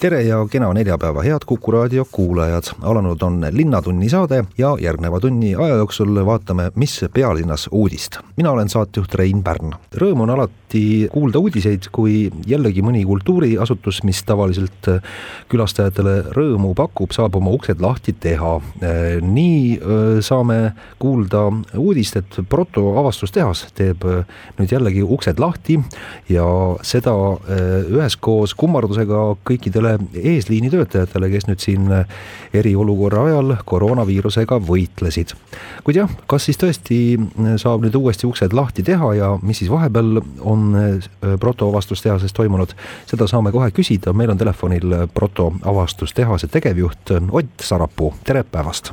Tere ja kena neljapäeva, head Kuku raadio kuulajad. alanud on Linnatunni saade ja järgneva tunni aja jooksul vaatame, mis pealinnas uudist. mina olen saatejuht Rein Pärn. Rõõm on alati kuulda uudiseid, kui jällegi mõni kultuuriasutus, mis tavaliselt külastajatele rõõmu pakub, saab oma uksed lahti teha. nii saame kuulda uudist, et Proto avastustehas teeb nüüd jällegi uksed lahti ja seda üheskoos kummardusega kõikidele kõigile eesliinitöötajatele, kes nüüd siin eriolukorra ajal koroonaviirusega võitlesid. kuid jah, kas siis tõesti saab nüüd uuesti uksed lahti teha ja mis siis vahepeal on Proto avastustehases toimunud, seda saame kohe küsida, meil on telefonil Proto avastustehase tegevjuht Ott Sarapuu, tere päevast!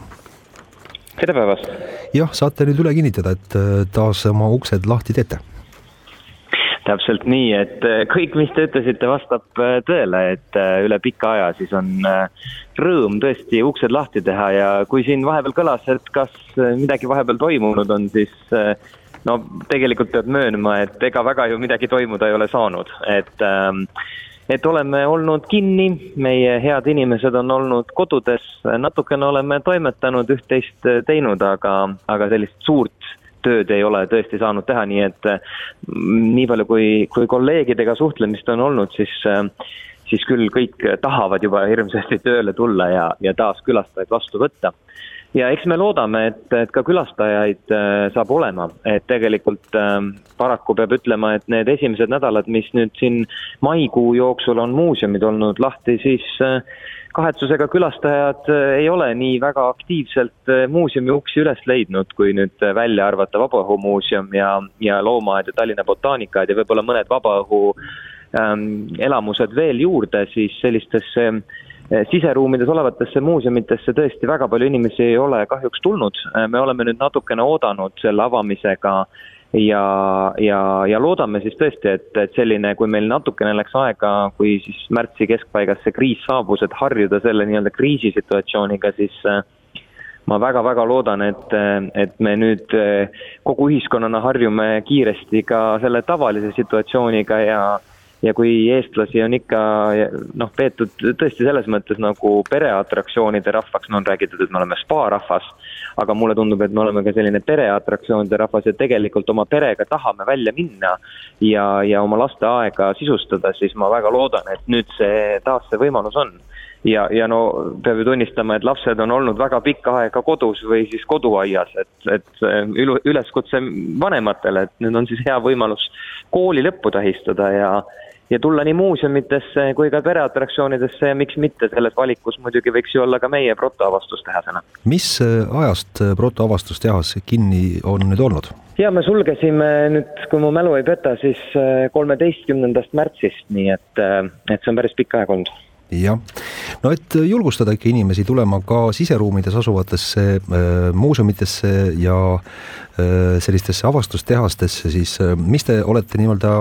tere päevast! jah, saate nüüd üle kinnitada, et taas oma uksed lahti teete täpselt nii, et äh, kõik, mis te ütlesite, vastab äh, tõele, et äh, üle pika aja siis on rõõm tõesti uksed lahti teha ja kui siin vahepeal kõlas, et kas midagi vahepeal toimunud on, siis no tegelikult peab möönma, et ega väga ju midagi toimuda ei ole saanud, et ähm, et oleme olnud kinni, meie head inimesed on olnud kodudes, natukene oleme toimetanud, üht-teist teinud, aga, aga sellist suurt tööd ei ole tõesti saanud teha, nii et mm, nii palju, kui, kui kolleegidega suhtlemist on olnud, siis siis küll kõik tahavad juba hirmsasti tööle tulla ja, ja taas külastajaid vastu võtta. ja eks me loodame, et, et ka külastajaid äh, saab olema, et tegelikult äh, paraku peab ütlema, et need esimesed nädalad, mis nüüd siin maikuu jooksul on muuseumid olnud lahti, siis äh, kahetsusega külastajad äh, ei ole nii väga aktiivselt äh, muuseumi uksi üles leidnud, kui nüüd äh, välja arvata Vabaõhumuuseum ja, ja Loomaaed ja Tallinna botaanikaaed ja võib-olla mõned vabaõhu ähm, elamused veel juurde, siis sellistesse siseruumides olevatesse muuseumidesse tõesti väga palju inimesi ei ole kahjuks tulnud. me oleme nüüd natukene oodanud selle avamisega ja, ja, ja loodame siis tõesti, et, et selline, kui meil natukene läks aega, kui siis märtsi keskpaigas see kriis saabus, et harjuda selle nii-öelda kriisisituatsiooniga, siis äh, ma väga-väga loodan, et, et me nüüd äh, kogu ühiskonnana harjume kiiresti ka selle tavalise situatsiooniga ja ja kui eestlasi on ikka noh, peetud tõesti selles mõttes nagu pereatraktsioonide rahvaks, no on räägitud, et me oleme spaarahvas, aga mulle tundub, et me oleme ka selline pereatraktsioonide rahvas ja tegelikult oma perega tahame välja minna ja, ja oma laste aega sisustada, siis ma väga loodan, et nüüd see taas see võimalus on. Ja, ja no peab ju tunnistama, et lapsed on olnud väga pikka aega kodus või siis koduaias, et, et üleskutse vanematele, et nüüd on siis hea võimalus kooli lõppu tähistada ja ja tulla nii muuseumitesse kui ka pereatraktsioonidesse ja miks mitte, selles valikus muidugi võiks ju olla ka meie protoavastustehasena. mis äh, ajast äh, protoavastustehas kinni on nüüd olnud? ja me sulgesime nüüd, kui mu mälu ei peta, siis äh, kolmeteistkümnendast märtsist, nii et, et see on päris pikk aeg olnud jah, no et julgustada ikka inimesi tulema ka siseruumides asuvatesse äh, muuseumidesse ja äh, sellistesse avastustehastesse, siis äh, mis te olete nii-öelda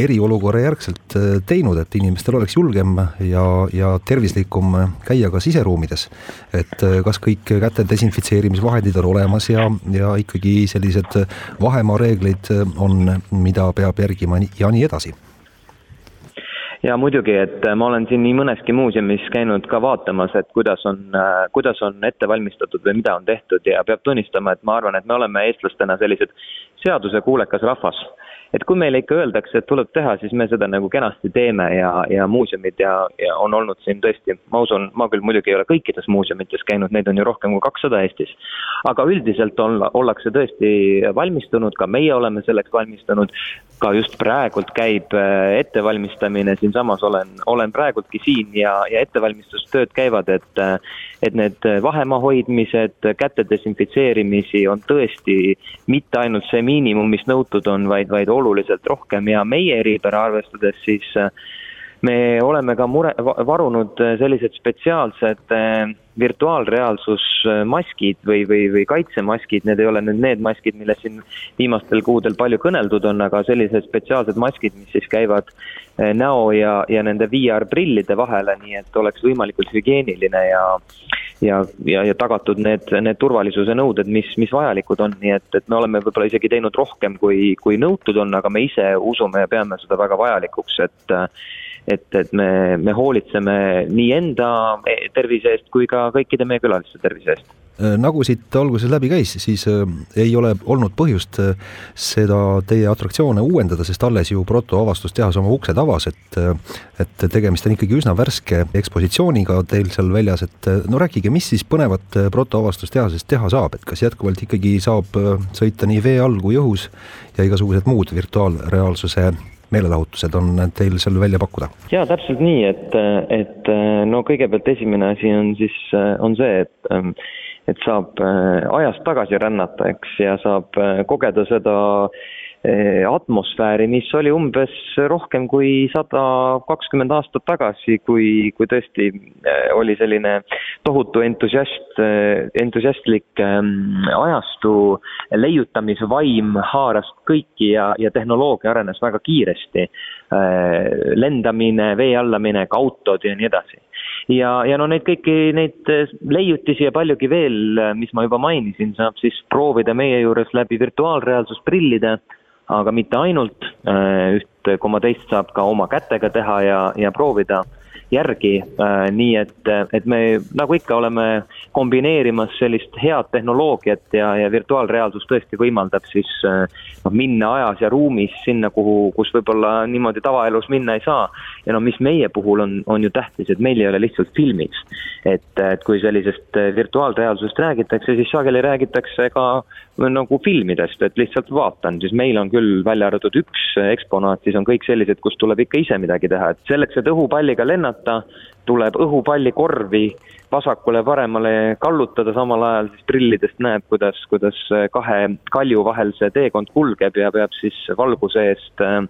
eriolukorra järgselt äh, teinud, et inimestel oleks julgem ja, ja tervislikum käia ka siseruumides? et äh, kas kõik käte desinfitseerimisvahendid on olemas ja, ja ikkagi sellised vahemaa reeglid on, mida peab järgima ja nii edasi ja muidugi, et äh, ma olen siin nii mõneski muuseumis käinud ka vaatamas, et kuidas on, äh, kuidas on ette valmistatud või mida on tehtud ja peab tunnistama, et ma arvan, et me oleme eestlastena sellised seadusekuulekas rahvas et kui meile ikka öeldakse, et tuleb teha, siis me seda nagu kenasti teeme ja, ja muuseumid ja, ja on olnud siin tõesti, ma usun, ma küll muidugi ei ole kõikides muuseumites käinud, neid on ju rohkem kui kakssada Eestis. aga üldiselt on, ollakse tõesti valmistunud, ka meie oleme selleks valmistunud, ka just praegult käib äh, ettevalmistamine, siinsamas olen, olen praegultki siin ja, ja ettevalmistustööd käivad, et et need vahemaa hoidmised, käte desinfitseerimisi on tõesti mitte ainult see miinimum, mis nõutud on, vaid, vaid oluliselt rohkem. Ja meie eripära arvestades siis äh, me oleme ka mure, varunud sellised spetsiaalsed virtuaalreaalsusmaskid või, või, või kaitsemaskid, need ei ole nüüd need maskid, millest siin viimastel kuudel palju kõneldud on, aga sellised spetsiaalsed maskid, mis siis käivad näo ja, ja nende VR-prillide vahele, nii et oleks võimalikult hügieeniline ja ja, ja, ja tagatud need, need turvalisuse nõuded, mis, mis vajalikud on, nii et, et me oleme võib-olla isegi teinud rohkem, kui, kui nõutud on, aga me ise usume ja peame seda väga vajalikuks, et et, et me, me hoolitseme nii enda tervise eest kui ka kõikide meie külaliste tervise eest nagu siit alguses läbi käis, siis äh, ei ole olnud põhjust äh, seda teie atraktsioone uuendada, sest alles ju Proto avastustehas oma uksed avas, et et tegemist on ikkagi üsna värske ekspositsiooniga teil seal väljas, et no rääkige, mis siis põnevat Proto avastustehasest teha saab, et kas jätkuvalt ikkagi saab sõita nii vee all kui õhus ja igasugused muud virtuaalreaalsuse meelelahutused on teil seal välja pakkuda? jaa, täpselt nii, et, et no kõigepealt esimene asi on siis, on see, et ähm, et saab äh, ajas tagasi rännata, eks, ja saab äh, kogeda seda äh, atmosfääri, mis oli umbes rohkem kui sada kakskümmend aastat tagasi, kui, kui tõesti oli selline tohutu entusiast, entusiastlik ähm, ajastu, leiutamisvaim haaras kõiki ja, ja tehnoloogia arenes väga kiiresti. lendamine, vee alla minek, autod ja nii edasi ja, ja no neid kõiki neid äh, leiutisi ja paljugi veel, äh, mis ma juba mainisin, saab siis proovida meie juures läbi virtuaalreaalsusprillide, aga mitte ainult, äh, üht koma teist saab ka oma kätega teha ja, ja proovida järgi, äh, nii et, et me nagu ikka oleme kombineerimas sellist head tehnoloogiat ja, ja virtuaalreaalsus tõesti võimaldab siis äh, noh, minna ajas ja ruumis sinna, kuhu, kus võib-olla niimoodi tavaelus minna ei saa. ja no mis meie puhul on, on ju tähtis, et meil ei ole lihtsalt filmiks. et, et kui sellisest virtuaalreaalsusest räägitakse, siis sageli räägitakse ka nagu filmidest, et lihtsalt vaatan, siis meil on küll välja arvatud üks eksponaat, siis on kõik sellised, kus tuleb ikka ise midagi teha, et selleks, et õhupalliga lennata, tuleb õhupallikorvi vasakule-paremale kallutada, samal ajal siis prillidest näeb, kuidas, kuidas kahe kalju vahel see teekond kulgeb ja peab siis valguse eest äh,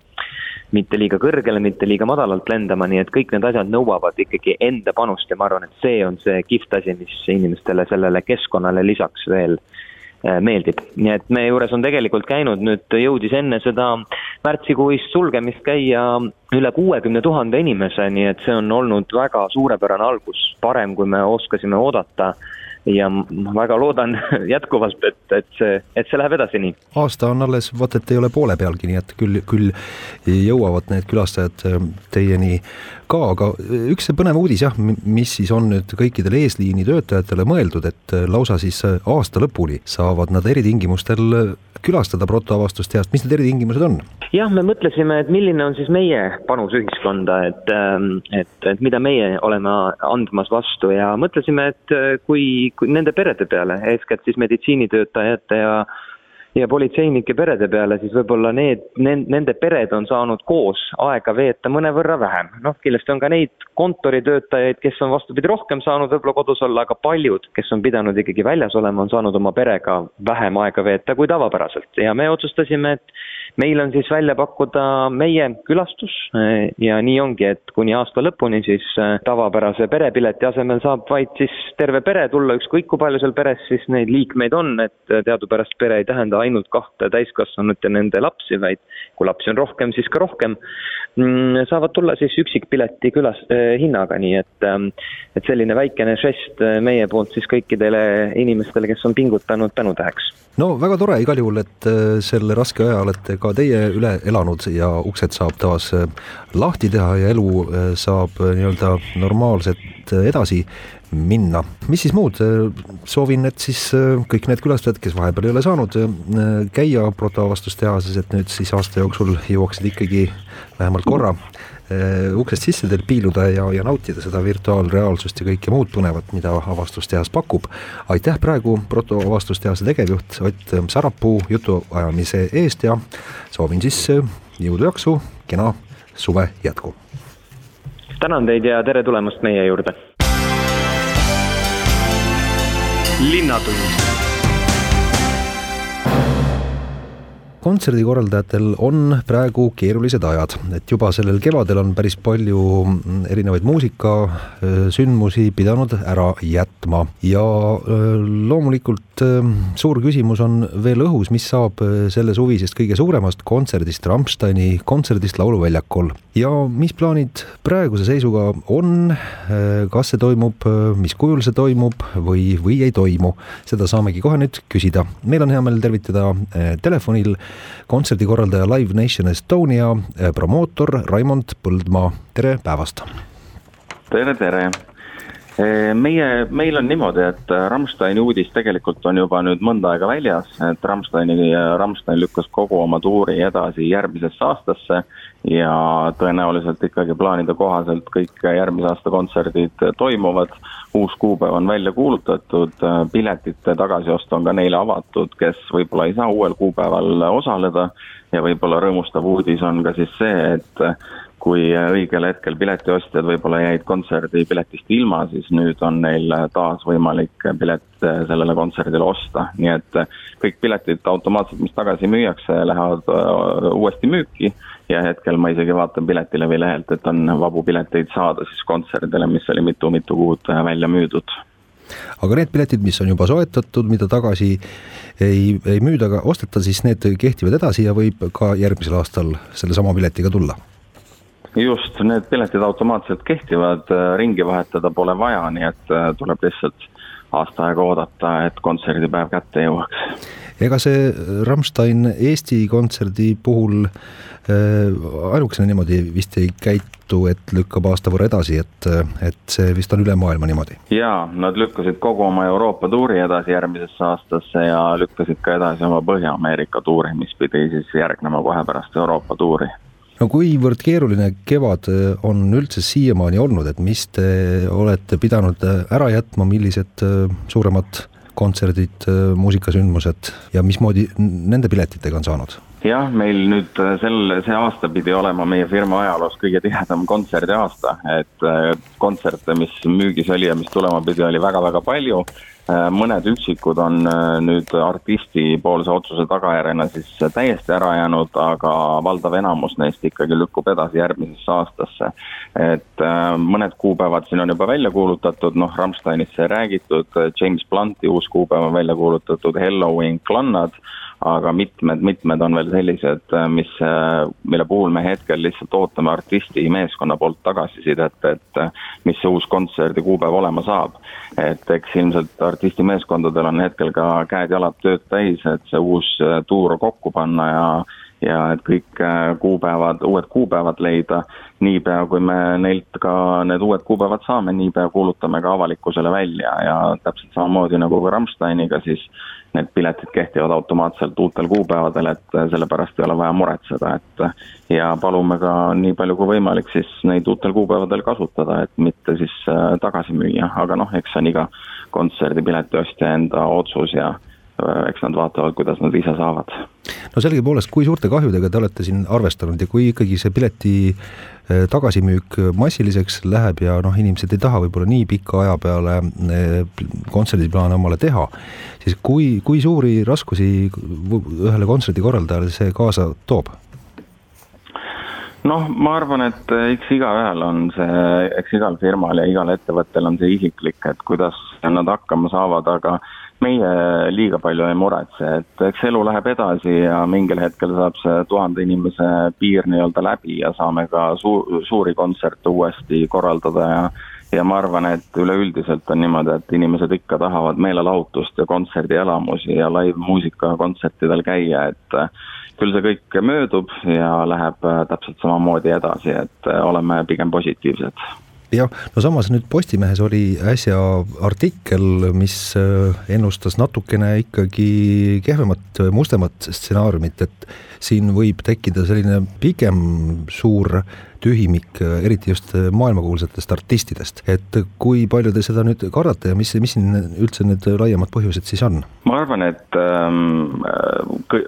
mitte liiga kõrgele, mitte liiga madalalt lendama, nii et kõik need asjad nõuavad ikkagi enda panust ja ma arvan, et see on see kihvt asi, mis inimestele sellele keskkonnale lisaks veel Äh, meeldib. nii et meie juures on tegelikult käinud nüüd, jõudis enne seda märtsikuist sulgemist käia üle kuuekümne tuhande inimese, nii et see on olnud väga suurepärane algus, parem, kui me oskasime oodata ja ma väga loodan jätkuvalt, et, et see, et see läheb edasi nii. aasta on alles, vaat et ei ole poole pealgi, nii et küll, küll jõuavad need külastajad äh, teieni ka, aga üks põnev uudis jah, mis siis on nüüd kõikidele eesliini töötajatele mõeldud, et äh, lausa siis aasta lõpuni saavad nad eritingimustel külastada protoavastustehast, mis need eritingimused on? jah, me mõtlesime, et milline on siis meie panus ühiskonda, et, ähm, et, et mida meie oleme andmas vastu ja mõtlesime, et kui, kui nende perede peale, eeskätt siis meditsiinitöötajate ja ja politseinike perede peale, siis võib-olla need, nende pered on saanud koos aega veeta mõnevõrra vähem. noh, kindlasti on ka neid kontoritöötajaid, kes on vastupidi rohkem saanud võib-olla kodus olla, aga paljud, kes on pidanud ikkagi väljas olema, on saanud oma perega vähem aega veeta kui tavapäraselt ja me otsustasime, et meil on siis välja pakkuda meie külastus eh, ja nii ongi, et kuni aasta lõpuni siis eh, tavapärase perepileti asemel saab vaid siis terve pere tulla, ükskõik kui palju seal peres siis neid liikmeid on, et teadupärast pere ei tähenda ainult kahte täiskasvanut ja nende lapsi, vaid kui lapsi on rohkem, siis ka rohkem, mm, saavad tulla siis üksikpileti külas eh,, hinnaga, nii et et selline väikene žest meie poolt siis kõikidele inimestele, kes on pingutanud tänutäheks. No väga tore igal juhul, et selle raske aja olete ka teie üle elanud ja uksed saab taas äh, lahti teha ja elu äh, saab nii-öelda normaalselt edasi minna. mis siis muud, soovin, et siis kõik need külastajad, kes vahepeal ei ole saanud käia protoavastustehases, et nüüd siis aasta jooksul jõuaksid ikkagi vähemalt korra uksest sisse teil piiluda ja, ja nautida seda virtuaalreaalsust ja kõike muud põnevat, mida avastustehas pakub. aitäh praegu Proto avastustehase tegevjuht Ott Sarapuu jutuajamise eest ja soovin siis äh, jõudu-jaksu, kena suve jätku. tänan teid ja tere tulemast meie juurde. linnatund kontserdikorraldajatel on praegu keerulised ajad, et juba sellel kevadel on päris palju mm, erinevaid muusikasündmusi pidanud ära jätma. Ja loomulikult suur küsimus on veel õhus, mis saab selle suvisest kõige suuremast kontserdist, Rammsteini kontserdist Lauluväljakul. Ja mis plaanid praeguse seisuga on, kas see toimub, mis kujul see toimub või, või ei toimu, seda saamegi kohe nüüd küsida. meil on hea meel tervitada telefonil kontserdikorraldaja Live Nation Estonia eh, promootor Raimond Põldmaa, tere päevast! tere, tere! Meie, meil on niimoodi, et eh, Rammsteini uudis tegelikult on juba nüüd mõnda aega väljas, et Rammsteini, Rammstein lükkas kogu oma tuuri edasi järgmisesse aastasse ja tõenäoliselt ikkagi plaanide kohaselt kõik järgmise aasta kontserdid toimuvad. uus kuupäev on välja kuulutatud, piletite tagasiost on ka neile avatud, kes võib-olla ei saa uuel kuupäeval osaleda ja võib-olla rõõmustav uudis on ka siis see, et kui õigel hetkel piletiostjad võib-olla jäid kontserdipiletist ilma, siis nüüd on neil taas võimalik pilet sellele kontserdile osta, nii et kõik piletid automaatselt, mis tagasi müüakse, lähevad äh, uuesti müüki. Ja hetkel ma isegi vaatan Piletilevi lehelt, et on vabu pileteid saada siis kontserdile, mis oli mitu-mitu kuud välja müüdud. Aga need piletid, mis on juba soetatud, mida tagasi ei, ei müüda ega osteta, siis need kehtivad edasi ja võib ka järgmisel aastal sellesama piletiga tulla just, need piletid automaatselt kehtivad, äh, ringi vahetada pole vaja, nii et äh, tuleb lihtsalt aasta aega oodata, et kontserdipäev kätte jõuaks. ega see Rammstein Eesti kontserdi puhul äh, ainukesena niimoodi vist ei käitu, et lükkab aasta võrra edasi, et, et see vist on üle maailma niimoodi? jaa, nad lükkasid kogu oma Euroopa tuuri edasi järgmisesse aastasse ja lükkasid ka edasi oma Põhja-Ameerika tuuri, mis pidi siis järgnema kohe pärast Euroopa tuuri no kuivõrd keeruline kevad äh, on üldse siiamaani olnud, et mis te olete pidanud äh, ära jätma, millised äh, suuremad kontserdid, muusikasündmused ja mismoodi nende piletitega on saanud? jah, meil nüüd sel, see aasta pidi olema meie firma ajaloos kõige tihedam kontserdiaasta, et kontserte, mis müügis oli ja mis tulema pidi, oli väga-väga palju mõned üksikud on äh, nüüd artisti poolse otsuse tagajärjena siis täiesti ära jäänud, aga valdav enamus neist ikkagi lükkub edasi järgmisesse aastasse. et äh, mõned kuupäevad siin on juba välja kuulutatud, noh, Rammsteinist sai räägitud, James Blunti uus kuupäev on välja kuulutatud, Halloween Klannad aga mitmed, mitmed on veel sellised, mis, mille puhul me hetkel lihtsalt ootame artisti meeskonna poolt tagasisidet, et mis see uus kontserdi kuupäev olema saab. et eks ilmselt artisti meeskondadel on hetkel ka käed-jalad tööd täis, et see uus tuur kokku panna ja ja et kõik kuupäevad, uued kuupäevad leida, niipea kui me neilt ka need uued kuupäevad saame, niipea kuulutame ka avalikkusele välja ja täpselt samamoodi nagu ka Rammsteiniga, siis need piletid kehtivad automaatselt uutel kuupäevadel, et sellepärast ei ole vaja muretseda, et ja palume ka nii palju kui võimalik siis neid uutel kuupäevadel kasutada, et mitte siis äh, tagasi müüa, aga noh, eks see on iga kontserdipileti ostja enda otsus ja äh, eks nad vaatavad, kuidas nad ise saavad. no sellegipoolest, kui suurte kahjudega te olete siin arvestanud ja kui ikkagi see pileti äh, tagasimüük massiliseks läheb ja noh, inimesed ei taha võib-olla nii pika aja peale kontserdiplaane omale teha, siis kui, kui suuri raskusi ühele kontserdikorraldajale see kaasa toob? Noh, ma arvan, et eks igaühel on see, eks igal firmal ja igal ettevõttel on see isiklik, et kuidas nad hakkama saavad, aga meie liiga palju ei muretse, et eks elu läheb edasi ja mingil hetkel saab see tuhande inimese piir nii-öelda läbi ja saame ka suur, suuri kontserte uuesti korraldada ja ja ma arvan, et üleüldiselt on niimoodi, et inimesed ikka tahavad meelelahutust ja kontserdielamusi ja live-muusika kontsertidel käia, et küll see kõik möödub ja läheb äh, täpselt samamoodi edasi, et äh, oleme pigem positiivsed. Jah, no samas nüüd Postimehes oli äsja artikkel, mis ennustas natukene ikkagi kehvemat, mustemat stsenaariumit, et siin võib tekkida selline pigem suur tühimik, eriti just maailmakuulsatest artistidest. et kui palju te seda nüüd kardate ja mis, mis siin üldse need laiemad põhjused siis on? ma arvan, et ähm,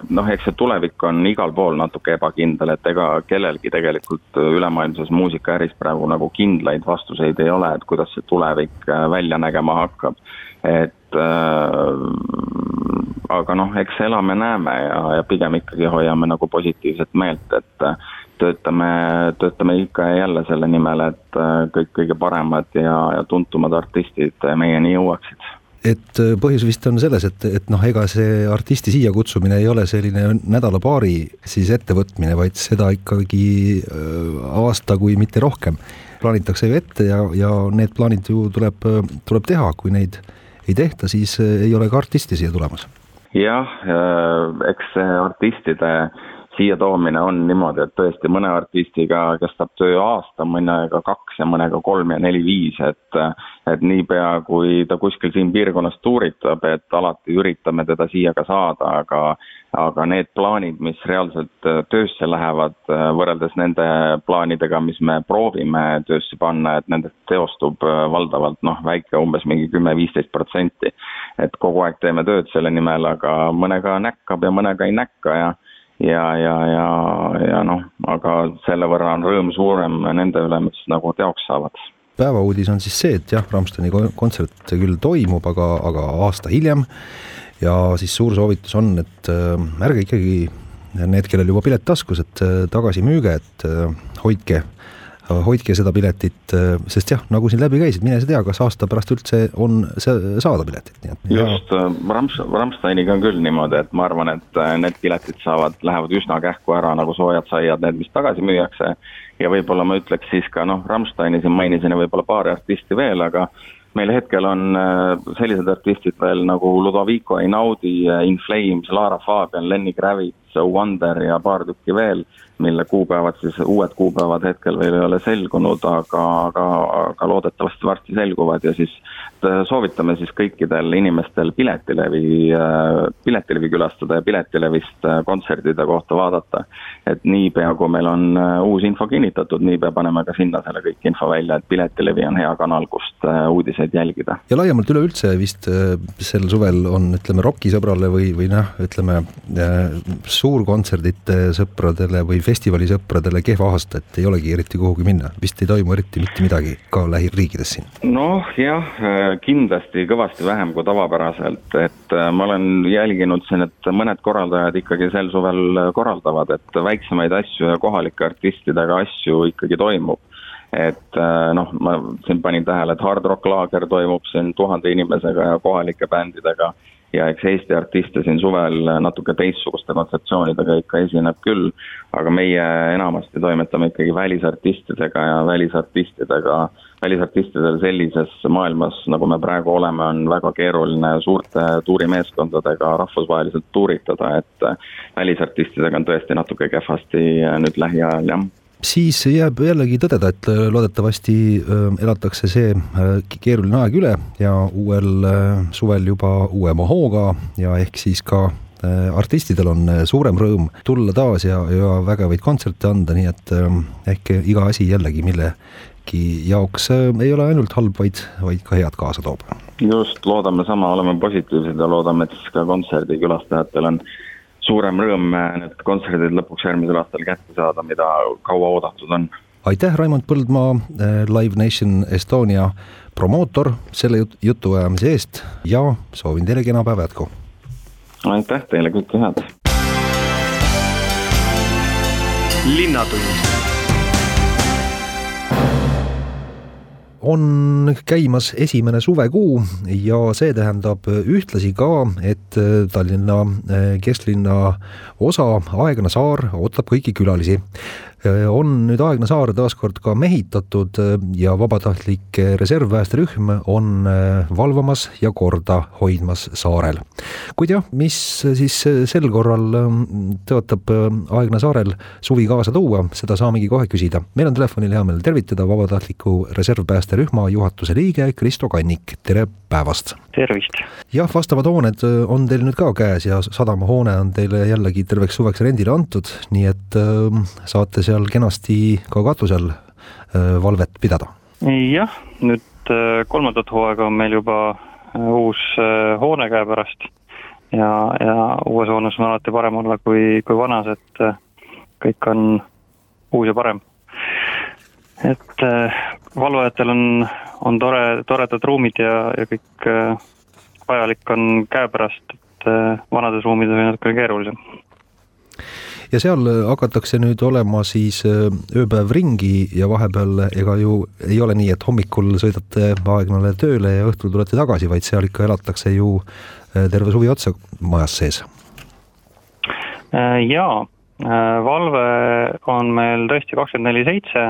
noh, eks see tulevik on igal pool natuke ebakindel, et ega kellelgi tegelikult ülemaailmses muusikaäris praegu nagu kindlaid vastuseid ei ole, et kuidas see tulevik äh, välja nägema hakkab. et äh, aga noh, eks elame-näeme ja, ja pigem ikkagi hoiame nagu positiivset meelt, et töötame, töötame ikka ja jälle selle nimel, et kõik kõige paremad ja, ja tuntumad artistid meieni jõuaksid et äh, põhjus vist on selles, et, et noh, ega see artisti siia kutsumine ei ole selline nädala-paari siis ettevõtmine, vaid seda ikkagi äh, aasta, kui mitte rohkem. plaanitakse ju ette ja, ja need plaanid ju tuleb, tuleb teha, kui neid ei tehta, siis äh, ei ole ka artisti siia tulemas. jah, eks see artistide siia toomine on niimoodi, et tõesti mõne artistiga kestab töö aasta, mõnega kaks ja mõnega kolm ja neli-viis, et et niipea, kui ta kuskil siin piirkonnas tuuritab, et alati üritame teda siia ka saada, aga aga need plaanid, mis reaalselt töösse lähevad, võrreldes nende plaanidega, mis me proovime töösse panna, et nendest teostub valdavalt noh, väike umbes mingi kümme-viisteist protsenti. et kogu aeg teeme tööd selle nimel, aga mõnega näkkab ja mõnega ei näkka ja ja, ja, ja, ja noh, aga selle võrra on rõõm suurem nende üle, mis nagu teoks saavad. päevauudis on siis see, et jah, Rammsteini kontsert küll toimub, aga, aga aasta hiljem ja siis suur soovitus on, et äh, ärge ikkagi need, kellel juba pilet taskus, et äh, tagasi müüge, et äh, hoidke hoidke seda piletit, äh, sest jah, nagu siin läbi käisid, mine sa tea, kas aasta pärast üldse on see saada piletit, nii et. just, äh, Rams-, Rammsteiniga on küll niimoodi, et ma arvan, et äh, need piletid saavad, lähevad üsna kähku ära nagu soojad saiad, need, mis tagasi müüakse. ja võib-olla ma ütleks siis ka noh, Rammsteini siin mainisin ja võib-olla paari artisti veel, aga meil hetkel on sellised artistid veel nagu Ludovico Einaudi, In Flames, Lara Fabian, Lenny Kravitz, Wonder ja paar tükki veel mille kuupäevad siis, uued kuupäevad hetkel veel ei ole selgunud, aga, aga, aga loodetavasti varsti selguvad ja siis soovitame siis kõikidel inimestel Piletilevi, Piletilevi külastada ja Piletilevist kontserdide kohta vaadata. et niipea, kui meil on uus info kinnitatud, niipea paneme ka sinna selle kõik info välja, et Piletilevi on hea kanal, kust uudiseid jälgida. ja laiemalt üleüldse vist sel suvel on, ütleme, rokisõbrale või, või noh, ütleme suurkontserdite sõpradele või festivalisõpradele kehva aasta, et ei olegi eriti kuhugi minna, vist ei toimu eriti mitte midagi ka lähiriikides siin? noh jah, kindlasti kõvasti vähem kui tavapäraselt, et äh, ma olen jälginud siin, et mõned korraldajad ikkagi sel suvel korraldavad, et väiksemaid asju ja kohalike artistidega asju ikkagi toimub. et äh, noh, ma siin panin tähele, et Hard Rock Laager toimub siin tuhande inimesega ja kohalike bändidega ja eks Eesti artiste siin suvel natuke teistsuguste kontseptsioonidega ikka esineb küll, aga meie enamasti toimetame ikkagi välisartistidega ja välisartistidega, välisartistidel sellises maailmas, nagu me praegu oleme, on väga keeruline suurte tuurimeeskondadega rahvusvaheliselt tuuritada, et välisartistidega on tõesti natuke kehvasti nüüd lähiajal, jah siis jääb jällegi tõdeda, et äh, loodetavasti äh, elatakse see äh, keeruline aeg üle ja uuel suvel juba uuema hooga ja ehk siis ka artistidel on suurem rõõm tulla taas ja, ja vägevaid kontserte anda, nii et ehk iga asi jällegi millegi jaoks ei ole ainult halb, vaid, vaid ka head kaasa toob. just, loodame sama, oleme positiivsed ja loodame, et siis ka kontserdikülastajatel on suurem rõõm need kontserdid lõpuks järgmisel aastal kätte saada, mida kaua oodatud on. aitäh, Raimond Põldmaa, eh, Live Nation Estonia promootor selle jut-, jutuajamise eest ja soovin teile kena päeva jätku. aitäh teile, kõike head. linnatund on käimas esimene suvekuu ja see tähendab ühtlasi ka, et Tallinna eh, kesklinna osa Aeglane saar ootab kõiki külalisi. Äh, on nüüd Aegna saar taas kord ka mehitatud äh, ja vabatahtlik reservpäästerühm on äh, valvamas ja korda hoidmas saarel. kuid jah, mis siis sel korral ähm, tõotab Aegna saarel suvi kaasa tuua, seda saamegi kohe küsida. meil on telefonil hea meel tervitada vabatahtliku reservpäästerühma juhatuse liige Kristo Kannik, tere päevast! tervist! jah, vastavad hooned on teil nüüd ka käes ja sadamahoone on teile jällegi terveks suveks rendile antud, nii et äh, saate seal kenasti ka katusel äh, valvet pidada? jah, nüüd äh, kolmandat hooaega on meil juba äh, uus hoone käepärast ja, ja uues hoones on alati parem olla kui, kui vanas, et kõik on uus ja parem. et valvajatel on, on tore, toredad ruumid ja, ja kõik vajalik on käepärast, et vanades ruumides oli natukene keerulisem ja seal hakatakse nüüd olema siis ööpäev ringi ja vahepeal ega ju ei ole nii, et hommikul sõidate Aegnale tööle ja õhtul tulete tagasi, vaid seal ikka elatakse ju terve suvi otsa majas sees. jaa, valve on meil tõesti kakskümmend neli seitse,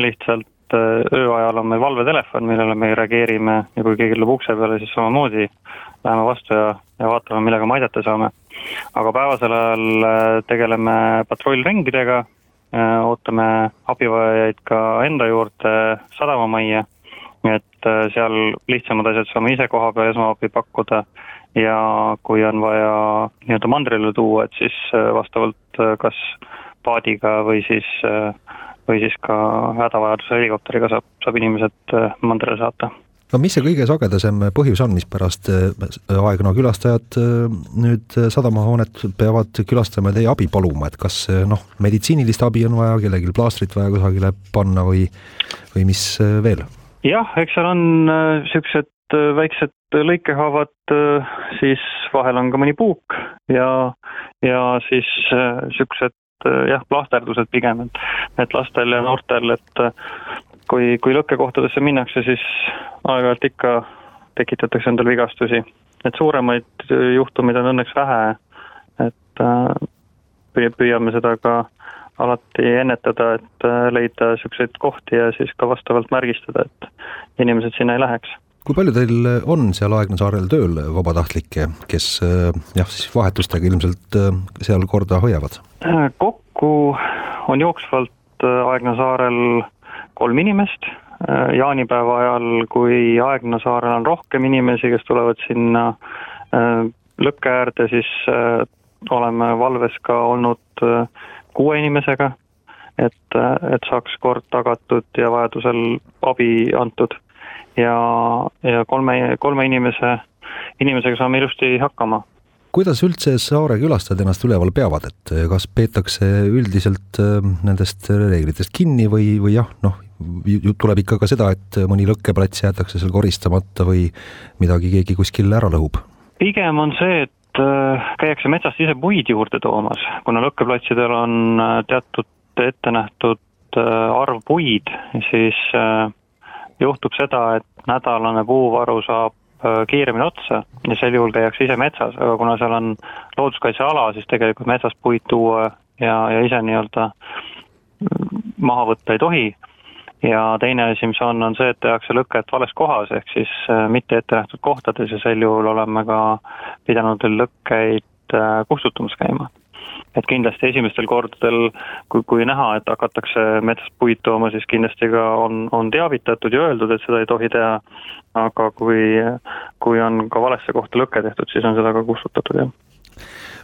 lihtsalt ööajal on meil valvetelefon, millele me reageerime ja kui keegi tuleb ukse peale, siis samamoodi läheme vastu ja, ja vaatame, millega me aidata saame. Aga päevasel ajal äh, tegeleme patrullringidega, äh, ootame abivajajaid ka enda juurde sadamamajja, et äh, seal lihtsamad asjad saame ise koha peal esmaabi pakkuda. Ja kui on vaja nii-öelda mandrile tuua, et siis vastavalt kas paadiga või siis või siis ka hädavajaduse helikopteriga saab, saab inimesed mandrile saata no mis see kõige sagedasem põhjus on, mispärast äh, Aegna külastajad äh, nüüd sadamahoonet peavad külastama ja teie abi paluma, et kas äh, noh, meditsiinilist abi on vaja, kellelgi plaastrit vaja kusagile panna või, või mis veel? jah, eks seal on niisugused väiksed lõikehaavad, siis vahel on ka mõni puuk ja, ja siis niisugused jah, plaasterdused pigem, et, et lastel ja noortel, et kui, kui lõkkekohtadesse minnakse, siis aeg-ajalt ikka tekitatakse endale vigastusi. et suuremaid juhtumeid on õnneks vähe, et äh, püüame seda ka alati ennetada, et äh, leida niisuguseid kohti ja siis ka vastavalt märgistada, et inimesed sinna ei läheks. kui palju teil on seal Aegna saarel tööl vabatahtlikke, kes äh, jah, siis vahetustega ilmselt seal korda hoiavad? kokku on jooksvalt Aegna saarel kolm inimest, äh, jaanipäeva ajal, kui Aegna saarel on rohkem inimesi, kes tulevad sinna äh, lõkke äärde, siis äh, oleme valves ka olnud kuue inimesega, et, et saaks kord tagatud ja vajadusel abi antud. ja, ja kolme, kolme inimese, inimesega saame ilusti hakkama kuidas üldse saare külastajad ennast üleval peavad, et kas peetakse üldiselt nendest reeglitest kinni või, või jah, noh, tuleb ikka ka seda, et mõni lõkkeplats jäetakse seal koristamata või midagi keegi kuskil ära lõhub? pigem on see, et äh, käiakse metsast ise puid juurde toomas, kuna lõkkeplatsidel on äh, teatud ette nähtud äh, arv puid, siis juhtub seda, et nädalane puuvaru saab kiiremini otsa ja sel juhul käiakse ise metsas, aga kuna seal on looduskaitseala, siis tegelikult metsast puid tuua ja, ja ise nii-öelda maha võtta ei tohi ja teine asi, mis on, on see, et tehakse lõket vales kohas, ehk siis äh, mitte ette nähtud kohtades ja sel juhul oleme ka pidanud lõkkeid äh, kustutamas käima. et kindlasti esimestel kordadel, kui, kui näha, et hakatakse metsast puid tooma, siis kindlasti ka on, on teavitatud ja öeldud, et seda ei tohi teha, aga kui, kui on ka valesse kohta lõke tehtud, siis on seda ka kustutatud, jah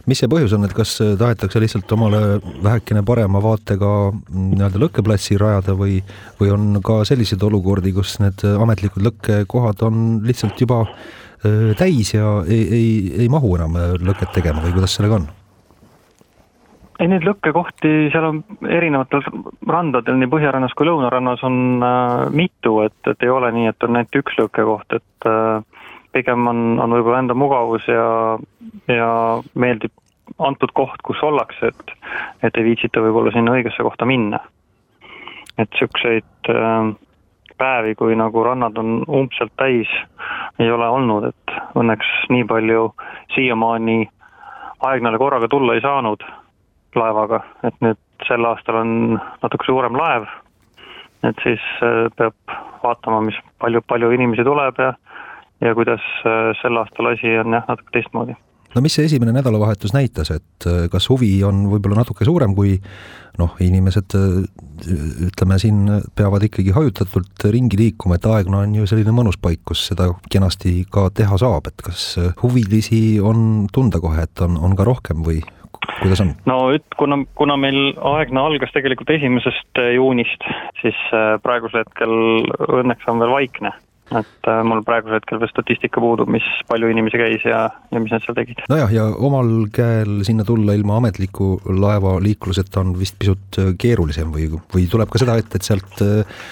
mis see põhjus on, et kas äh, tahetakse lihtsalt omale vähekene parema vaatega mm, nii-öelda lõkkeplatsi rajada või, või on ka selliseid olukordi, kus need ametlikud lõkkekohad on lihtsalt juba äh, täis ja ei, ei, ei mahu enam äh, lõket tegema või kuidas sellega on? ei, neid lõkkekohti seal on erinevatel randadel, nii põhjarannas kui lõunarannas on äh, mitu, et, et ei ole nii, et on ainult üks lõkkekoht, et äh, pigem on, on võib-olla enda mugavus ja, ja meeldib antud koht, kus ollakse, et, et ei viitsita võib-olla sinna õigesse kohta minna. et niisuguseid äh, päevi, kui nagu rannad on umbselt täis, ei ole olnud, et õnneks nii palju siiamaani Aegnale korraga tulla ei saanud laevaga, et nüüd sel aastal on natuke suurem laev, et siis äh, peab vaatama, mis palju, palju inimesi tuleb ja ja kuidas äh, sel aastal asi on jah, natuke teistmoodi. no mis see esimene nädalavahetus näitas, et äh, kas huvi on võib-olla natuke suurem, kui noh, inimesed äh, ütleme siin peavad ikkagi hajutatult ringi liikuma, et Aegna on ju selline mõnus paik, kus seda kenasti ka teha saab, et kas huvilisi on tunda kohe, et on, on ka rohkem või kuidas on? no üt-, kuna, kuna meil Aegna algas tegelikult esimesest juunist, siis praegusel hetkel õnneks on veel vaikne et äh, mul praegusel hetkel veel statistika puudub, mis palju inimesi käis ja, ja mis nad seal tegid. nojah, ja omal käel sinna tulla ilma ametliku laevaliikluseta on vist pisut äh, keerulisem või, või tuleb ka seda ette, et sealt äh,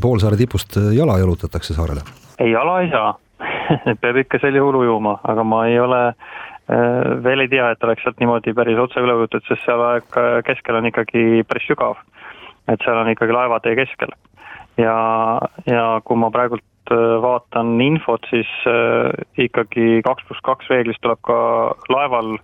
poolsaare tipust jala jalutatakse saarele? ei, jala ei saa. peab ikka sel juhul ujuma, aga ma ei ole veel ei tea, et oleks sealt niimoodi päris otse üle ujutud, sest seal aeg keskel on ikkagi päris sügav. et seal on ikkagi laevatee keskel. ja, ja kui ma praegult vaatan infot, siis äh, ikkagi kaks pluss kaks reeglist tuleb ka laeval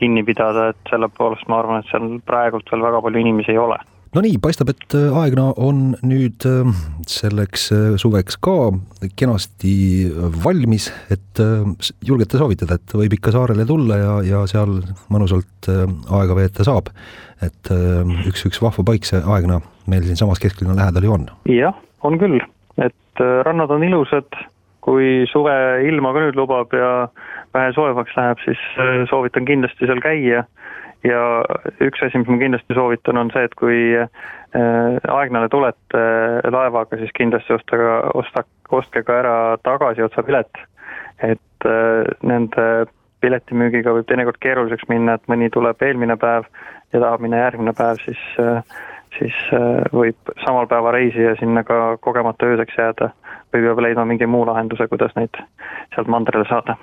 kinni pidada, et selle poolest ma arvan, et seal praegult veel väga palju inimesi ei ole no nii, paistab, et äh, Aegna on nüüd äh, selleks äh, suveks ka kenasti valmis, et julgete soovitada, et võib ikka saarele tulla ja, ja seal mõnusalt aega veeta saab. et üks, üks vahva paik see Aegna meil siinsamas kesklinna lähedal ju on. jah, on küll, et rannad on ilusad, kui suve ilma ka nüüd lubab ja vähe soojemaks läheb, siis soovitan kindlasti seal käia ja üks asi, mis ma kindlasti soovitan, on see, et kui äh, Aegnale tulete äh, laevaga, siis kindlasti osta ka, osta, ostke ka ära tagasiotsa pilet. et äh, nende piletimüügiga võib teinekord keeruliseks minna, et mõni tuleb eelmine päev ja tahab minna järgmine päev, siis, siis võib samal päeva reisija sinna ka kogemata ööseks jääda või peab leidma mingi muu lahenduse, kuidas neid sealt mandrile saada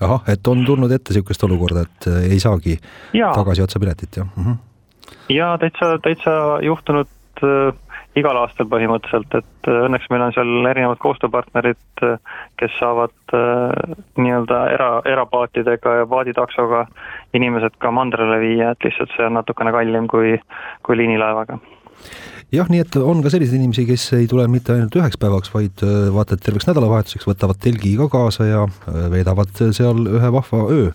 ahah, et on tulnud ette niisugust olukorda, et äh, ei saagi ja. tagasi otsa piletit, jah mm? -hmm. ja täitsa, täitsa juhtunud äh, igal aastal põhimõtteliselt, et äh, õnneks meil on seal erinevad koostööpartnerid, äh, kes saavad äh, nii-öelda era, erapaatidega ja paaditaksoga inimesed ka mandrile viia, et lihtsalt see on natukene kallim kui, kui liinilaevaga. Jah, nii et on ka selliseid inimesi, kes ei tule mitte ainult üheks päevaks, vaid vaata et terveks nädalavahetuseks võtavad telgi ka kaasa ja veedavad seal ühe vahva öö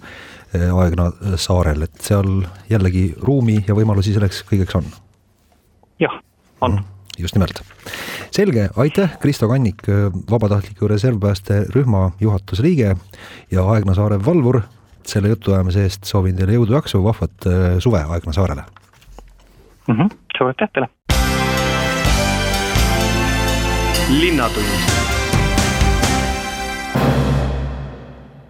Aegna saarel, et seal jällegi ruumi ja võimalusi selleks kõigeks on. jah, on. Mm just nimelt. selge, aitäh, Kristo Kannik, vabatahtliku reservpäästerühma juhatuse liige ja Aegna saare valvur. selle jutuajamise eest soovin teile jõudu-jaksu, vahvat suve Aegna saarele mm. -hmm. suur aitäh teile linnatund.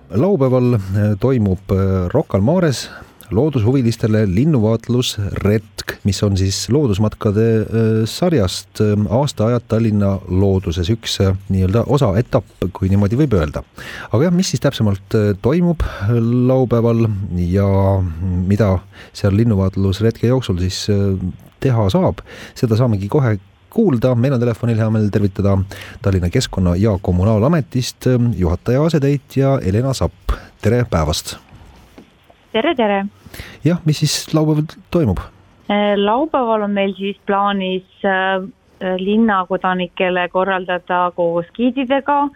laupäeval eh, toimub eh, Rocca al Mares loodushuvilistele linnuvaatlusretk, mis on siis loodusmatkade eh, sarjast aastaajad Tallinna looduses, üks nii-öelda osaetapp, kui niimoodi võib öelda. aga jah, mis siis täpsemalt toimub laupäeval ja mida seal linnuvaatlusretke jooksul siis teha saab, seda saamegi kohe kuulda, meil on telefonil hea meel tervitada Tallinna Keskkonna- ja Kommunaalametist juhataja asetäitja Helena Sapp, tere päevast! tere, tere! jah, mis siis laupäeval toimub? Äh, laupäeval on meil siis plaanis äh, linnakodanikele korraldada koos giididega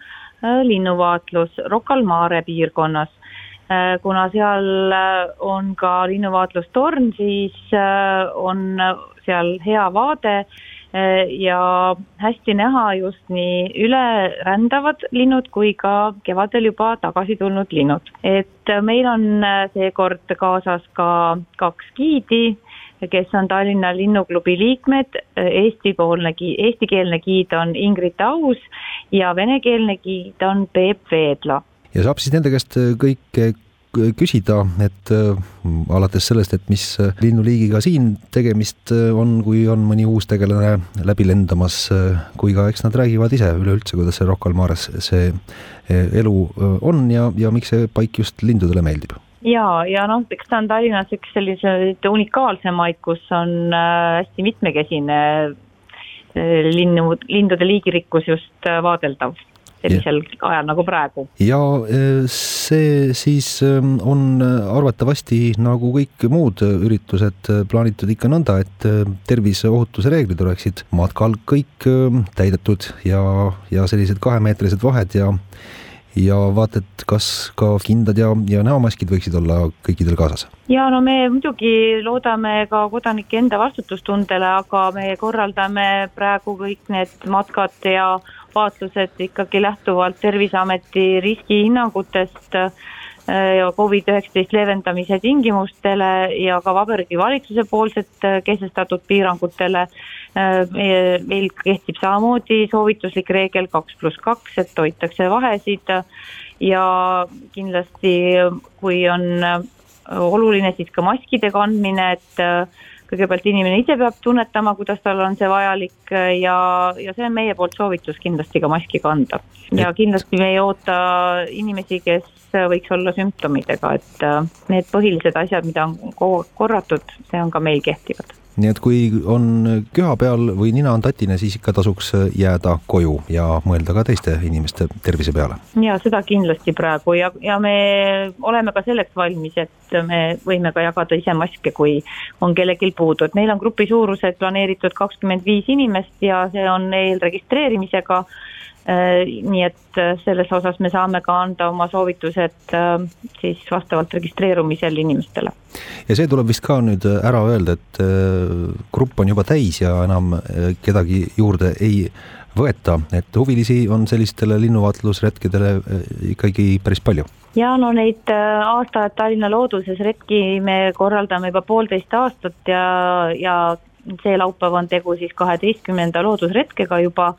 linnuvaatlus Rocca al Mare piirkonnas kuna seal on ka linnuvaaatlustorn, siis on seal hea vaade ja hästi näha just nii üle rändavad linnud kui ka kevadel juba tagasi tulnud linnud. et meil on seekord kaasas ka kaks giidi, kes on Tallinna Linnuklubi liikmed, Eesti-poolne, eestikeelne giid on Ingrid Aus ja venekeelne giid on Peep Veedla. ja saab siis nende käest kõike küsida, et alates sellest, et mis linnuliigiga siin tegemist on, kui on mõni uus tegelane läbi lendamas, kui ka eks nad räägivad ise üleüldse, kuidas see Rocca al Mares see elu on ja, ja miks see paik just lindudele meeldib ja, ja noh, eks ta on Tallinnas üks selliseid unikaalsemaid, kus on hästi mitmekesine linnu, lindude liigirikkus just vaadeldav sellisel ja. ajal nagu praegu. ja see siis ähm, on arvatavasti nagu kõik muud üritused plaanitud ikka nõnda, et äh, terviseohutuse reeglid oleksid matkal kõik ähm, täidetud ja, ja sellised kahemeetrised vahed ja ja vaata, et kas ka kindad ja, ja näomaskid võiksid olla kõikidel kaasas? ja no me muidugi loodame ka kodanike enda vastutustundele, aga me korraldame praegu kõik need matkad ja vaatlused ikkagi lähtuvalt Terviseameti riskihinnangutest Covid-19 leevendamise tingimustele ja ka Vabariigi Valitsuse poolset äh, kehtestatud piirangutele. Äh, meil kehtib samamoodi soovituslik reegel kaks pluss kaks, et hoitakse vahesid ja kindlasti, kui on oluline, siis ka maskide kandmine, et kõigepealt inimene ise peab tunnetama, kuidas tal on see vajalik ja, ja see on meie poolt soovitus kindlasti ka maski kanda. ja kindlasti me ei oota inimesi, kes võiks olla sümptomidega, et need põhilised asjad, mida on korratud, see on ka meil kehtivad nii et kui on köha peal või nina on tatine, siis ikka tasuks jääda koju ja mõelda ka teiste inimeste tervise peale. ja seda kindlasti praegu ja, ja me oleme ka selleks valmis, et me võime ka jagada ise maske, kui on kellelgi puudu, et meil on grupi suurused planeeritud kakskümmend viis inimest ja see on eelregistreerimisega nii et äh, selles osas me saame ka anda oma soovitused äh, siis vastavalt registreerumisel inimestele. ja see tuleb vist ka nüüd ära öelda, et grupp on juba täis ja enam kedagi juurde ei võeta, et huvilisi on sellistele linnuvaatlusretkedele ikkagi päris palju ja no neid aasta-ajad Tallinna looduses retki me korraldame juba poolteist aastat ja, ja see laupäev on tegu siis kaheteistkümnenda loodusretkega juba.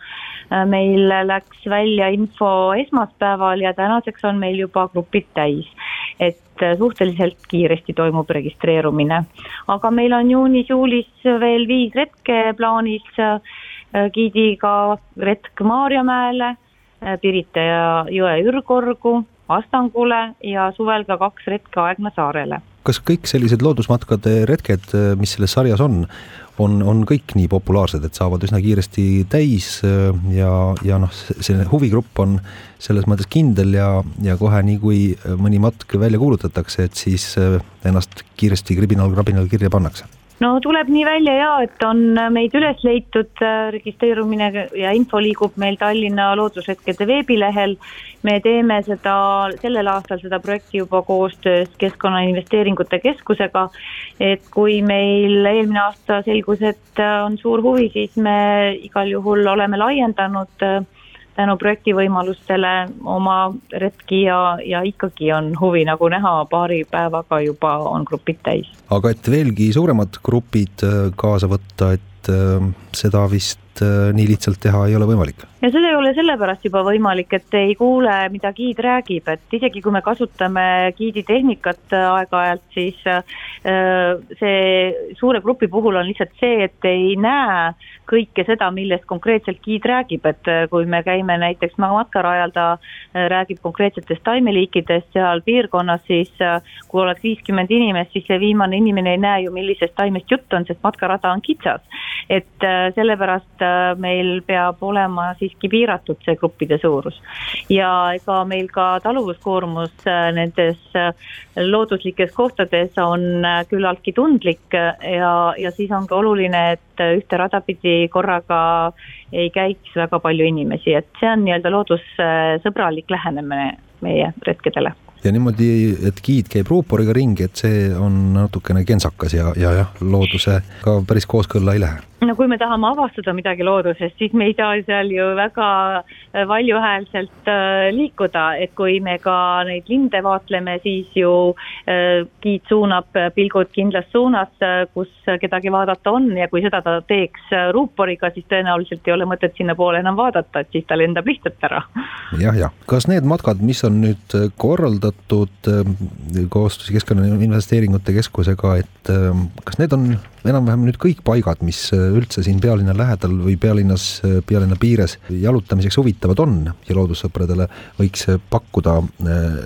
Äh, meil läks välja info esmaspäeval ja tänaseks on meil juba grupid täis. et äh, suhteliselt kiiresti toimub registreerumine, aga meil on juunis-juulis veel viis retke plaanis. Äh, giidiga retk Maarjamäele, Pirita ja jõe Ürgorgu, Astangule ja suvel ka kaks retke Aegna saarele. Kas kõik sellised loodusmatkade retked, mis selles sarjas on, on, on kõik nii populaarsed, et saavad üsna kiiresti täis äh, ja, ja noh, see huvigrupp on selles mõttes kindel ja, ja kohe nii, kui mõni matk välja kuulutatakse, et siis äh, ennast kiiresti kribinal-krabinal kirja pannakse no tuleb nii välja ja, et on meid üles leitud, äh, registreerumine ja info liigub meil Tallinna loodushetkede veebilehel. me teeme seda, sellel aastal seda projekti juba koostöös Keskkonnainvesteeringute Keskusega. et kui meil eelmine aasta selgus, et äh, on suur huvi, siis me igal juhul oleme laiendanud äh, tänu projekti võimalustele oma retki ja, ja ikkagi on huvi, nagu näha, paari päevaga juba on grupid täis. aga et veelgi suuremad grupid äh, kaasa võtta, et äh, seda vist äh, nii lihtsalt teha ei ole võimalik. Ja seda ei ole sellepärast juba võimalik, et ei kuule, mida giid räägib, et isegi kui me kasutame giidi tehnikat aeg-ajalt, siis see suure grupi puhul on lihtsalt see, et ei näe kõike seda, millest konkreetselt giid räägib, et kui me käime näiteks matkarajal, ta räägib konkreetsetest taimeliikidest seal piirkonnas, siis kui oleks viiskümmend inimest, siis see viimane inimene ei näe ju, millisest taimest jutt on, sest matkarada on kitsas. et sellepärast meil peab olema siis siiski piiratud, see gruppide suurus. ja ega meil ka taluvuskoormus äh, nendes äh, looduslikes kohtades on äh, küllaltki tundlik ja, ja siis on ka oluline, et ühte rada pidi korraga ei käiks väga palju inimesi, et see on nii-öelda loodussõbralik lähenemine meie retkedele. Ja niimoodi, et giid käib ruuporiga ringi, et see on natukene kentsakas ja, ja jah, loodusega päris kooskõlla ei lähe no kui me tahame avastada midagi loodusest, siis me ei saa seal ju väga äh, valjuhäälselt äh, liikuda, et kui me ka neid linde vaatleme, siis ju äh, giid suunab pilgud kindlas suunas, kus kedagi vaadata on. Ja kui seda ta teeks ruuporiga, siis tõenäoliselt ei ole mõtet sinnapoole enam vaadata, et siis ta lendab lihtsalt ära. Ja,. jah, jah, kas need matkad, mis on nüüd korraldatud koostöös Keskkonnainvesteeringute Keskusega, et kas need on enam-vähem nüüd kõik paigad, mis üldse siin pealinna lähedal või pealinnas, pealinna piires jalutamiseks huvitavad on ja loodussõpradele võiks pakkuda äh,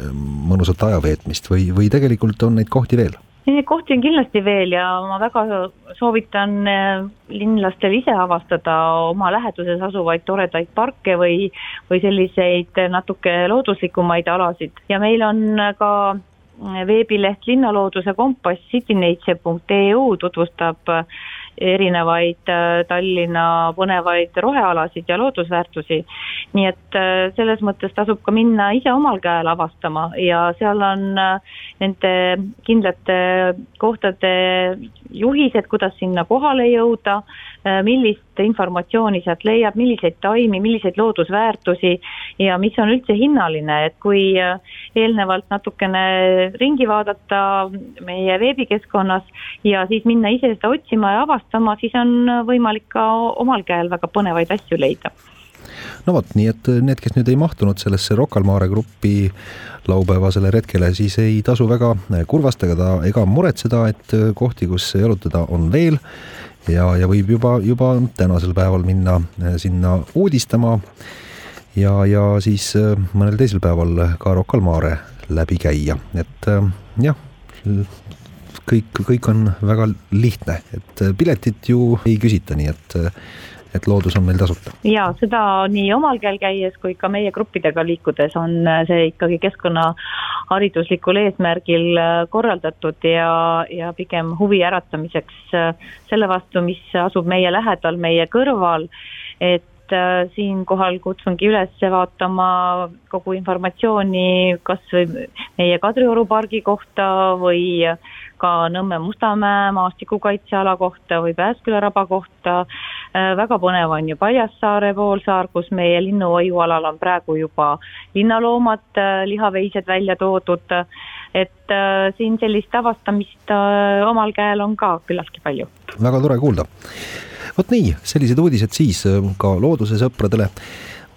mõnusat aja veetmist või, või tegelikult on neid kohti veel? Neid kohti on kindlasti veel ja ma väga soovitan äh, linlastel ise avastada oma läheduses asuvaid toredaid parke või, või selliseid natuke looduslikumaid alasid ja meil on ka veebileht Linnalooduse kompass citynature.eu tutvustab erinevaid äh, Tallinna põnevaid rohealasid ja loodusväärtusi. nii et äh, selles mõttes tasub ka minna ise omal käel avastama ja seal on äh, nende kindlate kohtade juhised, kuidas sinna kohale jõuda, millist informatsiooni sealt leiab, milliseid taimi, milliseid loodusväärtusi ja mis on üldse hinnaline, et kui eelnevalt natukene ringi vaadata meie veebikeskkonnas ja siis minna ise seda otsima ja avastama, siis on võimalik ka omal käel väga põnevaid asju leida. No vot, nii et need, kes nüüd ei mahtunud sellesse Rocca al Mare grupi laupäevasele retkele, siis ei tasu väga kurvastada ega muretseda, et kohti, kus jalutada, on veel ja, ja võib juba, juba tänasel päeval minna sinna uudistama. Ja, ja siis mõnel teisel päeval ka Rocca al Mare läbi käia, et jah, kõik, kõik on väga lihtne, et piletit ju ei küsita, nii et et loodus on meil tasuta. ja seda nii omal käel käies kui ka meie gruppidega liikudes on see ikkagi keskkonnahariduslikul eesmärgil korraldatud ja, ja pigem huvi äratamiseks selle vastu, mis asub meie lähedal, meie kõrval, et siinkohal kutsungi üles vaatama kogu informatsiooni kas või meie Kadrioru pargi kohta või ka Nõmme Mustamäe maastikukaitseala kohta või Pääsküla raba kohta. Äh, väga põnev on ju Paljassaare poolsaar, kus meie linnuhoiualal on praegu juba linnaloomad, äh, lihaveised välja toodud. et äh, siin sellist avastamist omal käel on ka küllaltki palju. väga tore kuulda. vot nii, sellised uudised siis ka looduse sõpradele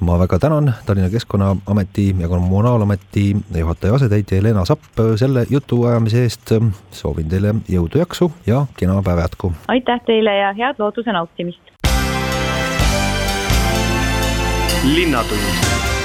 ma väga tänan Tallinna Keskkonnaameti ja Kommunaalameti juhataja asetäitja Helena Sapp selle jutuajamise eest. soovin teile jõudu, jaksu ja kena päeva jätku. aitäh teile ja head looduse nautimist. linnatund